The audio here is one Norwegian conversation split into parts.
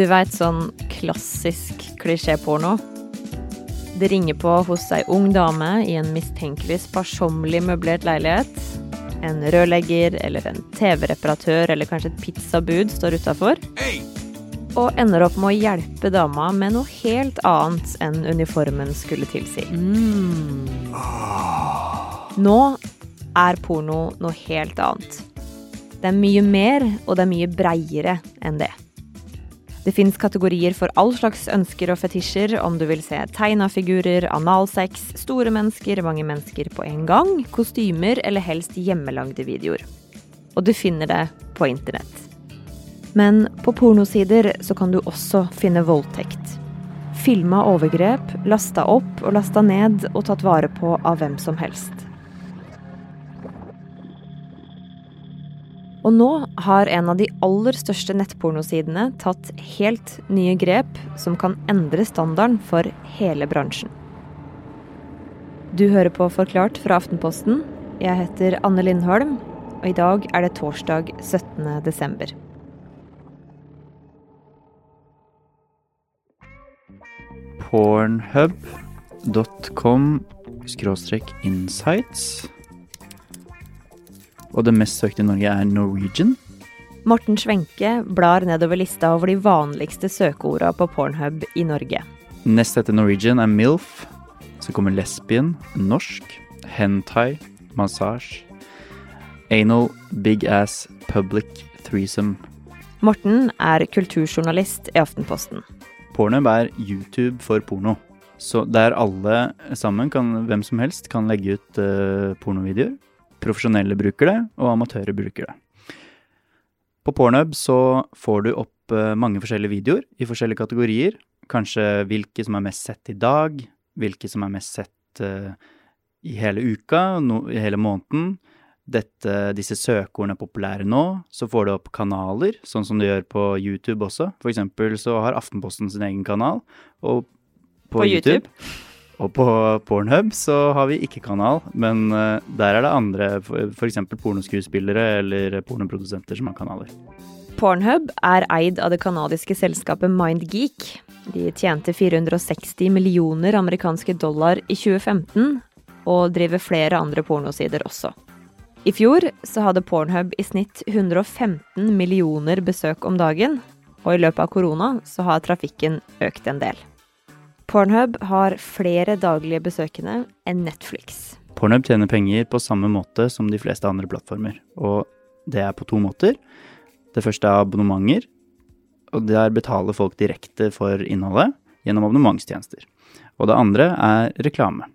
Du veit sånn klassisk klisjéporno? Det ringer på hos ei ung dame i en mistenkelig sparsommelig møblert leilighet. En rørlegger eller en TV-reparatør eller kanskje et pizzabud står utafor. Og ender opp med å hjelpe dama med noe helt annet enn uniformen skulle tilsi. Nå er porno noe helt annet. Det er mye mer, og det er mye breiere enn det. Det fins kategorier for all slags ønsker og fetisjer, om du vil se tegna figurer, analsex, store mennesker, mange mennesker på en gang, kostymer eller helst hjemmelagde videoer. Og du finner det på internett. Men på pornosider så kan du også finne voldtekt. Filma overgrep, lasta opp og lasta ned og tatt vare på av hvem som helst. Og nå har en av de aller største nettpornosidene tatt helt nye grep som kan endre standarden for hele bransjen. Du hører på Forklart fra Aftenposten. Jeg heter Anne Lindholm, og i dag er det torsdag 17. desember. Pornhub.com insights. Og det mest søkte i Norge er Norwegian. Morten Schwenke blar nedover lista over de vanligste søkeorda på Pornhub i Norge. Nest etter Norwegian er MILF. Så kommer lesbien, norsk, hentai, massasje, anal, big ass, public, threesome. Morten er kulturjournalist i Aftenposten. Pornhub er YouTube for porno. Så der alle sammen, kan, hvem som helst, kan legge ut uh, pornovideoer. Profesjonelle bruker det, og amatører bruker det. På Pornhub så får du opp eh, mange forskjellige videoer i forskjellige kategorier. Kanskje hvilke som er mest sett i dag, hvilke som er mest sett eh, i hele uka, no, i hele måneden. Dette, disse søkeordene er populære nå. Så får du opp kanaler, sånn som du gjør på YouTube også. For eksempel så har Aftenposten sin egen kanal. Og på, På YouTube. Og på Pornhub så har vi ikke kanal, men eh, der er det andre, f.eks. pornoskuespillere eller pornoprodusenter som har kanaler. Pornhub er eid av det kanadiske selskapet MindGeek. De tjente 460 millioner amerikanske dollar i 2015, og driver flere andre pornosider også. I fjor så hadde Pornhub i snitt 115 millioner besøk om dagen, og i løpet av korona så har trafikken økt en del. Pornhub har flere daglige besøkende enn Netflix. Pornhub tjener penger på samme måte som de fleste andre plattformer, og det er på to måter. Det første er abonnementer, og der betaler folk direkte for innholdet gjennom abonnementstjenester. Og det andre er reklame.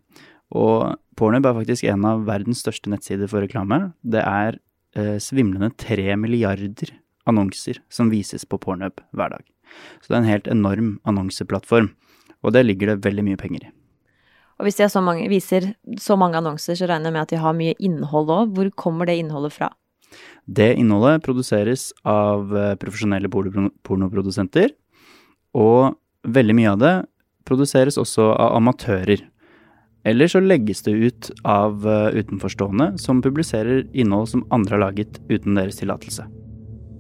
Og Pornhub er faktisk en av verdens største nettsider for reklame. Det er eh, svimlende tre milliarder annonser som vises på Pornhub hver dag. Så det er en helt enorm annonseplattform, og det ligger det veldig mye penger i. Og hvis de så mange, viser så mange annonser, så regner jeg med at de har mye innhold òg. Hvor kommer det innholdet fra? Det innholdet produseres av eh, profesjonelle pornoprodusenter, og veldig mye av det produseres også av amatører. Eller så legges det ut av eh, utenforstående som publiserer innhold som andre har laget uten deres tillatelse.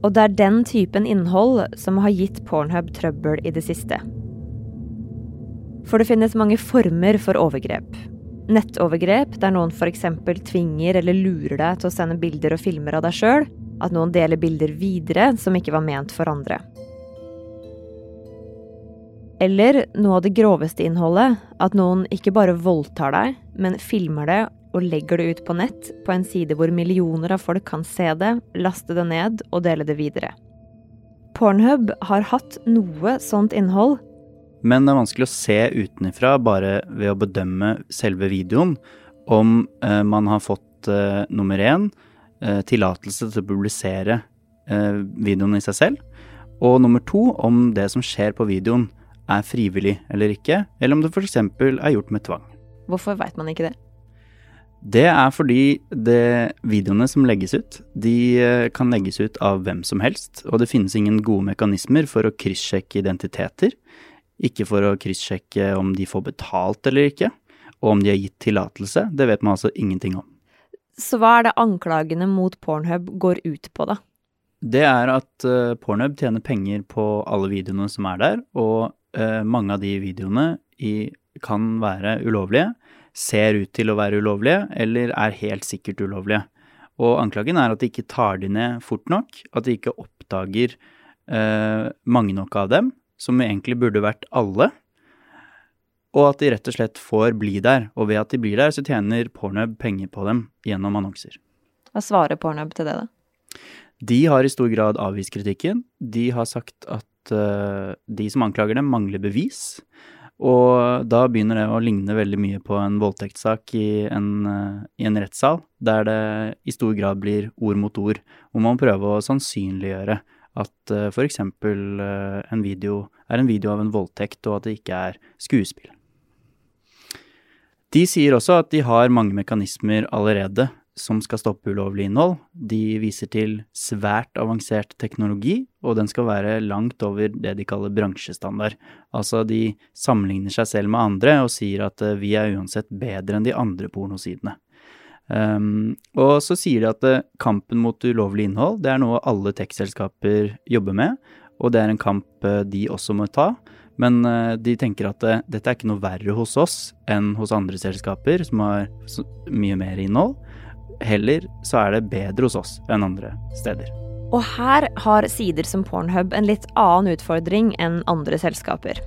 Og det er den typen innhold som har gitt Pornhub trøbbel i det siste. For det finnes mange former for overgrep. Nettovergrep der noen f.eks. tvinger eller lurer deg til å sende bilder og filmer av deg sjøl. At noen deler bilder videre som ikke var ment for andre. Eller noe av det groveste innholdet. At noen ikke bare voldtar deg, men filmer det og legger det ut på nett på en side hvor millioner av folk kan se det, laste det ned og dele det videre. Pornhub har hatt noe sånt innhold, Men det er vanskelig å se utenfra bare ved å bedømme selve videoen om eh, man har fått eh, nummer én eh, tillatelse til å publisere eh, videoen i seg selv, og nummer to om det som skjer på videoen er frivillig eller ikke, eller om det f.eks. er gjort med tvang. Hvorfor veit man ikke det? Det er fordi det videoene som legges ut, de eh, kan legges ut av hvem som helst, og det finnes ingen gode mekanismer for å kryssjekke identiteter. Ikke for å kryssjekke om de får betalt eller ikke, og om de har gitt tillatelse. Det vet man altså ingenting om. Så hva er det anklagene mot Pornhub går ut på, da? det er at uh, Pornhub tjener penger på alle videoene som er der, og uh, mange av de videoene i, kan være ulovlige, ser ut til å være ulovlige, eller er helt sikkert ulovlige. Og anklagen er at de ikke tar de ned fort nok, at de ikke oppdager uh, mange nok av dem, som egentlig burde vært alle, og at de rett og slett får bli der. Og ved at de blir der, så tjener Pornhub penger på dem gjennom annonser. Hva svarer Pornhub til det, da? De har i stor grad avvist kritikken. De har sagt at uh, de som anklager dem, mangler bevis. Og da begynner det å ligne veldig mye på en voldtektssak i en, uh, i en rettssal, der det i stor grad blir ord mot ord, hvor man prøver å sannsynliggjøre at uh, f.eks. Uh, en video er en video av en voldtekt, og at det ikke er skuespill. De sier også at de har mange mekanismer allerede som skal stoppe ulovlig innhold. De viser til svært avansert teknologi, og den skal være langt over det de kaller bransjestandard. Altså, de sammenligner seg selv med andre og sier at uh, vi er uansett bedre enn de andre pornosidene. Um, og så sier de at uh, kampen mot ulovlig innhold, det er noe alle tech-selskaper jobber med, og det er en kamp uh, de også må ta. Men de tenker at dette er ikke noe verre hos oss enn hos andre selskaper som har mye mer innhold heller så er det bedre hos oss enn andre steder. Og her har sider som Pornhub en litt annen utfordring enn andre selskaper.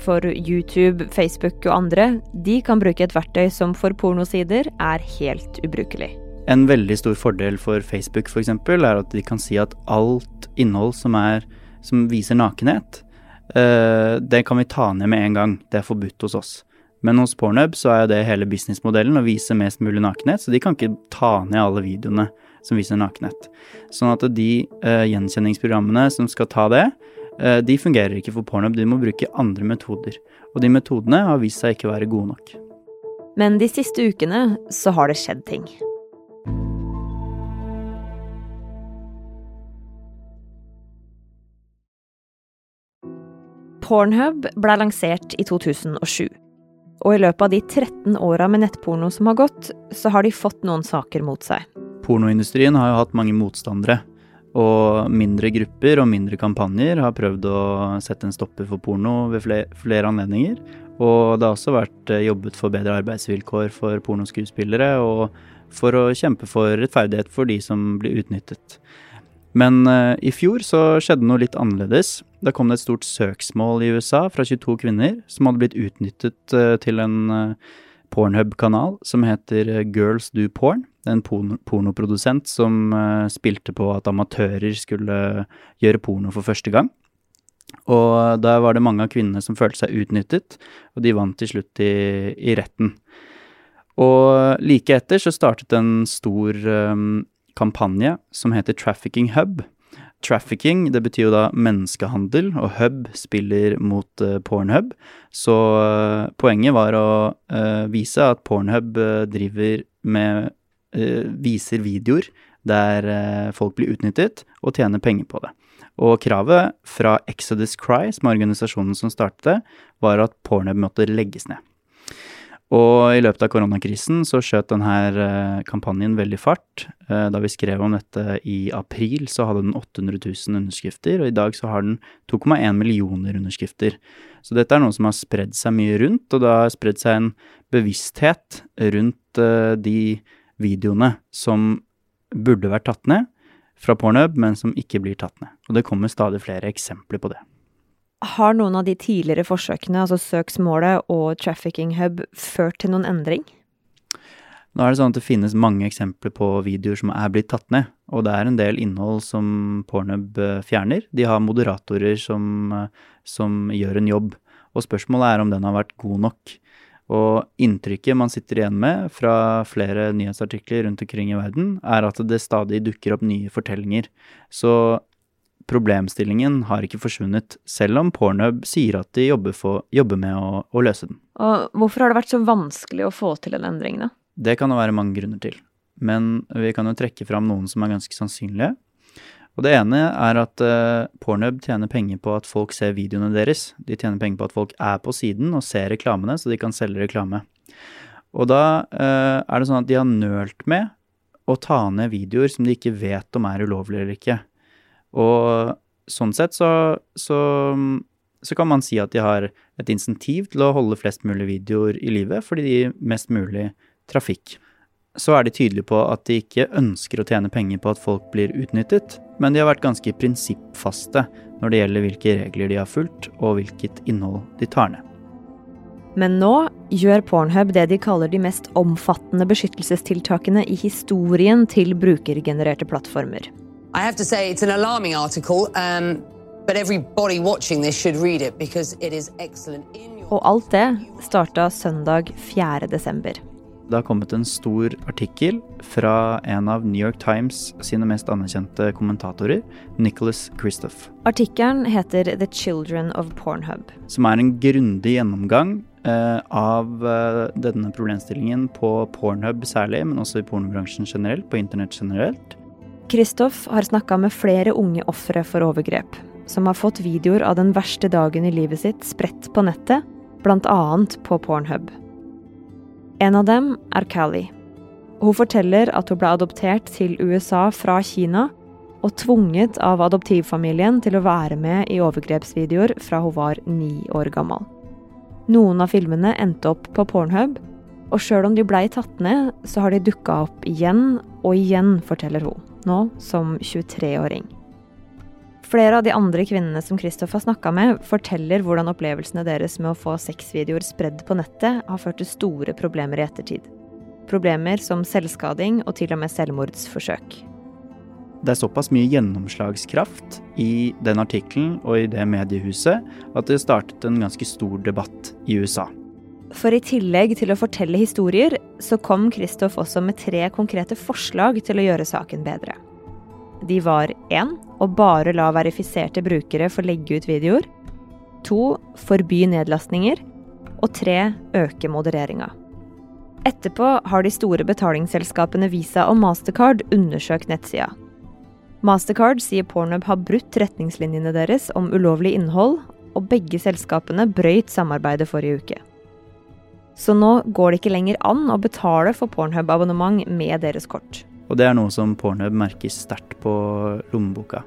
For YouTube, Facebook og andre, de kan bruke et verktøy som for pornosider er helt ubrukelig. En veldig stor fordel for Facebook f.eks. er at de kan si at alt innhold som, er, som viser nakenhet, uh, det kan vi ta ned med en gang. Det er forbudt hos oss. Men hos Pornhub så er det hele businessmodellen å vise mest mulig nakenhet, så de kan ikke ta ned alle videoene som viser nakenhet. Sånn at de uh, gjenkjenningsprogrammene som skal ta det, de fungerer ikke for Pornhub, de må bruke andre metoder. Og de metodene har vist seg ikke å være gode nok. Men de siste ukene så har det skjedd ting. Pornhub ble lansert i 2007. Og i løpet av de 13 åra med nettporno som har gått, så har de fått noen saker mot seg. Pornoindustrien har jo hatt mange motstandere. Og mindre grupper og mindre kampanjer har prøvd å sette en stopper for porno ved flere, anledninger. Og det har også vært eh, jobbet for bedre arbeidsvilkår for pornoskuespillere, og for å kjempe for rettferdighet for de som blir utnyttet. Men uh, i fjor så skjedde noe litt annerledes. Da kom det et stort søksmål i USA fra 22 kvinner som hadde blitt utnyttet uh, til en Pornhub-kanal som heter Girls Do Porn. Det er en porno pornoprodusent som spilte på at amatører skulle gjøre porno for første gang. Og da var det mange av kvinnene som følte seg utnyttet, og de vant til slutt i, i retten. Og like etter så startet en stor um, kampanje som heter Trafficking Hub. Trafficking, det betyr jo da menneskehandel, og hub spiller mot uh, Pornhub. Så uh, poenget var å uh, vise at Pornhub driver med Viser videoer der folk blir utnyttet, og tjener penger på det. Og kravet fra Exodus Cry, som er organisasjonen som startet det, var at Pornhub måtte legges ned. Og i løpet av koronakrisen så skjøt denne eh, kampanjen veldig fart. Eh, da vi skrev om dette i april, så hadde den 800 000 underskrifter, og i dag så har den 2,1 millioner underskrifter. Så dette er noe som har spredd seg mye rundt, og det har spredd seg en bevissthet rundt eh, de videoene som burde vært tatt ned fra Pornhub, men som ikke blir tatt ned. Og det kommer stadig flere eksempler på det. Har noen av de tidligere forsøkene, altså søksmålet og Trafficking Hub, ført til noen endring? Nå er det sånn at det finnes mange eksempler på videoer som er blitt tatt ned, og det er en del innhold som Pornhub eh, fjerner. De har moderatorer som, eh, som gjør en jobb, og spørsmålet er om den har vært god nok. Og inntrykket man sitter igjen med fra flere nyhetsartikler rundt omkring i verden, er at det stadig dukker opp nye fortellinger. Så problemstillingen har ikke forsvunnet, selv om Pornhub sier at de jobber, for, jobber med å, å, løse den. Og hvorfor har det vært så vanskelig å få til en endring, da? Det kan det være mange grunner til. Men vi kan jo trekke fram noen som er ganske sannsynlige. Og det ene er at uh, Pornhub tjener penger på at folk ser videoene deres. De tjener penger på at folk er på siden og ser reklamene, så de kan selge reklame. Og da uh, er det sånn at de har nølt med å ta ned videoer som de ikke vet om er ulovlige eller ikke. Og sånn sett så, så, så kan man si at de har et insentiv til å holde flest mulig videoer i live, fordi de gir mest mulig trafikk. Så er de tydelige på at de ikke ønsker å tjene penger på at folk blir utnyttet, men de har vært ganske prinsippfaste når det gjelder hvilke regler de har fulgt, og hvilket innhold de tar ned. Men nå gjør Pornhub det de kaller de mest omfattende beskyttelsestiltakene i historien til brukergenererte plattformer. I have to say it's an alarming article, um, but everybody watching this should read it because it is excellent. Og alt det starta søndag 4. desember. Det har kommet en stor artikkel fra en av New York Times sine mest anerkjente kommentatorer, Nicholas Kristoff. Artikkelen heter The Children of Pornhub. Som er en grundig gjennomgang eh, av eh, denne problemstillingen på Pornhub særlig, men også i pornobransjen generelt, på internett generelt. Kristoff har snakka med flere unge ofre for overgrep, som har fått videoer av den verste dagen i livet sitt spredt på nettet, bl.a. på Pornhub. En av dem er Callie. Hun forteller at hun ble adoptert til USA fra Kina, og tvunget av adoptivfamilien til å være med i overgrepsvideoer fra hun var ni år gammel. Noen av filmene endte opp på Pornhub, og sjøl om de blei tatt ned, så har de dukka opp igjen og igjen, forteller hun nå som 23-åring. Flere av de andre kvinnene som Kristoff har snakka med, forteller hvordan opplevelsene deres med å få sexvideoer spredd på nettet har ført til store problemer i ettertid. Problemer som selvskading og til og med selvmordsforsøk. Det er såpass mye gjennomslagskraft i den artikkelen og i det mediehuset at det startet en ganske stor debatt i USA. For i tillegg til å fortelle historier, så kom Kristoff også med tre konkrete forslag til å gjøre saken bedre. De var 1. Å bare la verifiserte brukere få legge ut videoer. 2. Forby nedlastninger. Og 3. Øke modereringa. Etterpå har de store betalingsselskapene Visa og Mastercard undersøkt nettsida. Mastercard sier Pornhub har brutt retningslinjene deres om ulovlig innhold, og begge selskapene brøyt samarbeidet forrige uke. Så nå går det ikke lenger an å betale for Pornhub-abonnement med deres kort. Og det er noe som Pornhub merker sterkt på lommeboka.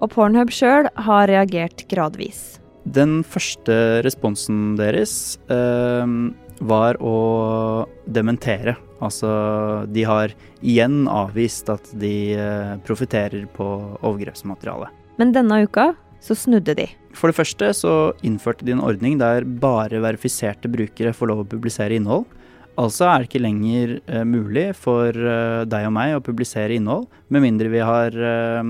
Og Pornhub sjøl har reagert gradvis. Den første responsen deres eh, var å dementere. Altså, de har igjen avvist at de eh, profitterer på overgrepsmaterialet. Men denne uka så snudde de. For det første så innførte de en ordning der bare verifiserte brukere får lov å publisere innhold. Altså er det ikke lenger uh, mulig for uh, deg og meg å publisere innhold, med mindre vi har uh,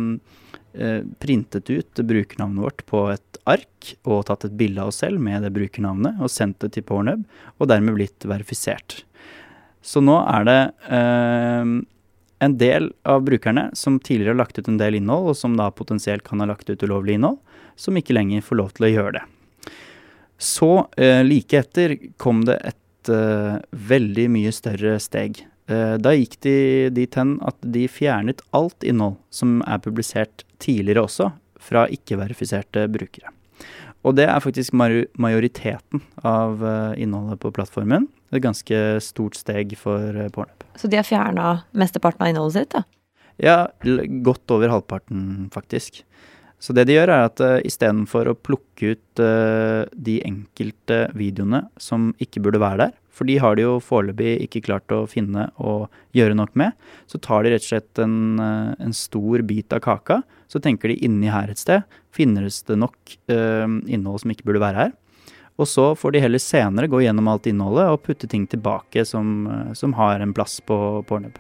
printet ut brukernavnet vårt på et ark og tatt et bilde av oss selv med det brukernavnet og sendt det til Pornhub, og dermed blitt verifisert. Så nå er det en del av brukerne som tidligere har lagt ut en del innhold, og som da potensielt kan ha lagt ut ulovlig innhold, som ikke lenger får lov til å gjøre det. Så eh, like etter kom det et eh, veldig mye større steg. Eh, da gikk de dit hen at de fjernet alt innhold som er publisert tidligere også, fra ikke-verifiserte brukere. Og det er faktisk majoriteten av eh, innholdet på plattformen. Et ganske stort steg for eh, Pornhub. Så de har fjerna mesteparten av innholdet sitt, da? Ja, godt over halvparten, faktisk. Så det de gjør, er at uh, istedenfor å plukke ut uh, de enkelte videoene som ikke burde være der, for de har de jo foreløpig ikke klart å finne og gjøre nok med, så tar de rett og slett en, uh, en stor bit av kaka. Så tenker de inni her et sted finnes det nok uh, innhold som ikke burde være her. Og så får de heller senere gå gjennom alt innholdet og putte ting tilbake som, som har en plass på Pornhub.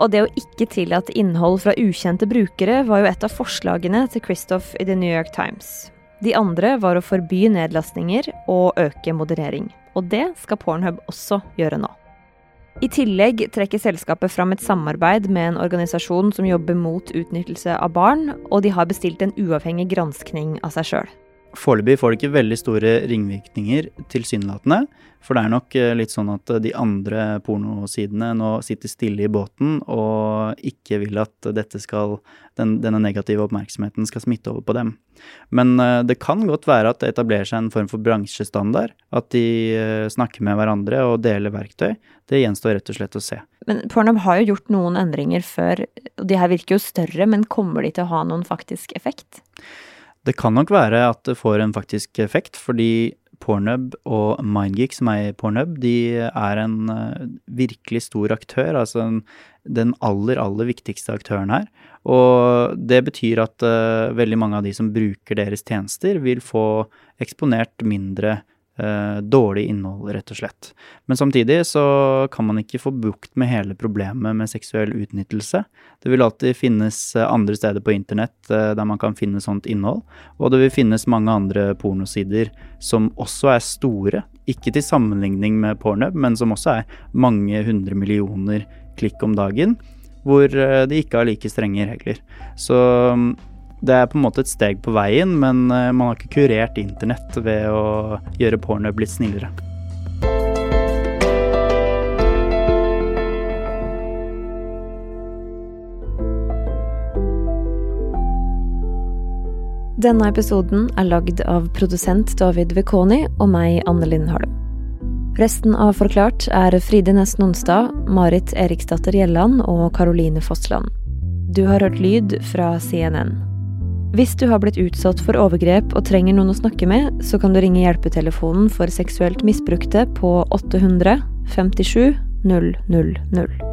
Og det å ikke tillate innhold fra ukjente brukere var jo et av forslagene til Christoph i The New York Times. De andre var å forby nedlastninger og øke moderering. Og det skal Pornhub også gjøre nå. I tillegg trekker selskapet fram et samarbeid med en organisasjon som jobber mot utnyttelse av barn, og de har bestilt en uavhengig granskning av seg sjøl. Foreløpig får det ikke veldig store ringvirkninger, tilsynelatende. For det er nok eh, litt sånn at de andre pornosidene nå sitter stille i båten og ikke vil at skal, den, denne negative oppmerksomheten skal smitte over på dem. Men eh, det kan godt være at det etablerer seg en form for bransjestandard. At de eh, snakker med hverandre og deler verktøy. Det gjenstår rett og slett å se. Men Pornhub har jo gjort noen endringer før, og de her virker jo større, men kommer de til å ha noen faktisk effekt? Det kan nok være at det får en faktisk effekt, fordi Pornhub og Mindgeek, som er i Pornhub, de er en uh, virkelig stor aktør. Altså en, den aller, aller viktigste aktøren her. Og det betyr at uh, veldig mange av de som bruker deres tjenester, vil få eksponert mindre Eh, dårlig innhold, rett og slett. Men samtidig så kan man ikke få bukt med hele problemet med seksuell utnyttelse. Det vil alltid finnes eh, andre steder på internett eh, der man kan finne sånt innhold. Og det vil finnes mange andre pornosider som også er store. Ikke til sammenligning med Pornhub, men som også er mange hundre millioner klikk om dagen. Hvor de ikke har like strenge regler. Så mm, det er på en måte et steg på veien, men eh, man har ikke kurert internett ved å gjøre porno litt snillere. Denne episoden er lagd av produsent David Vekoni og meg, Anne Lindholm. Resten av Forklart er Fride Næss Nonstad, Marit Eriksdatter Gjelland og Caroline Fossland. Du har hørt lyd fra CNN. Hvis du har blitt utsatt for overgrep og trenger noen å snakke med, så kan du ringe hjelpetelefonen for seksuelt misbrukte på 800 57 000.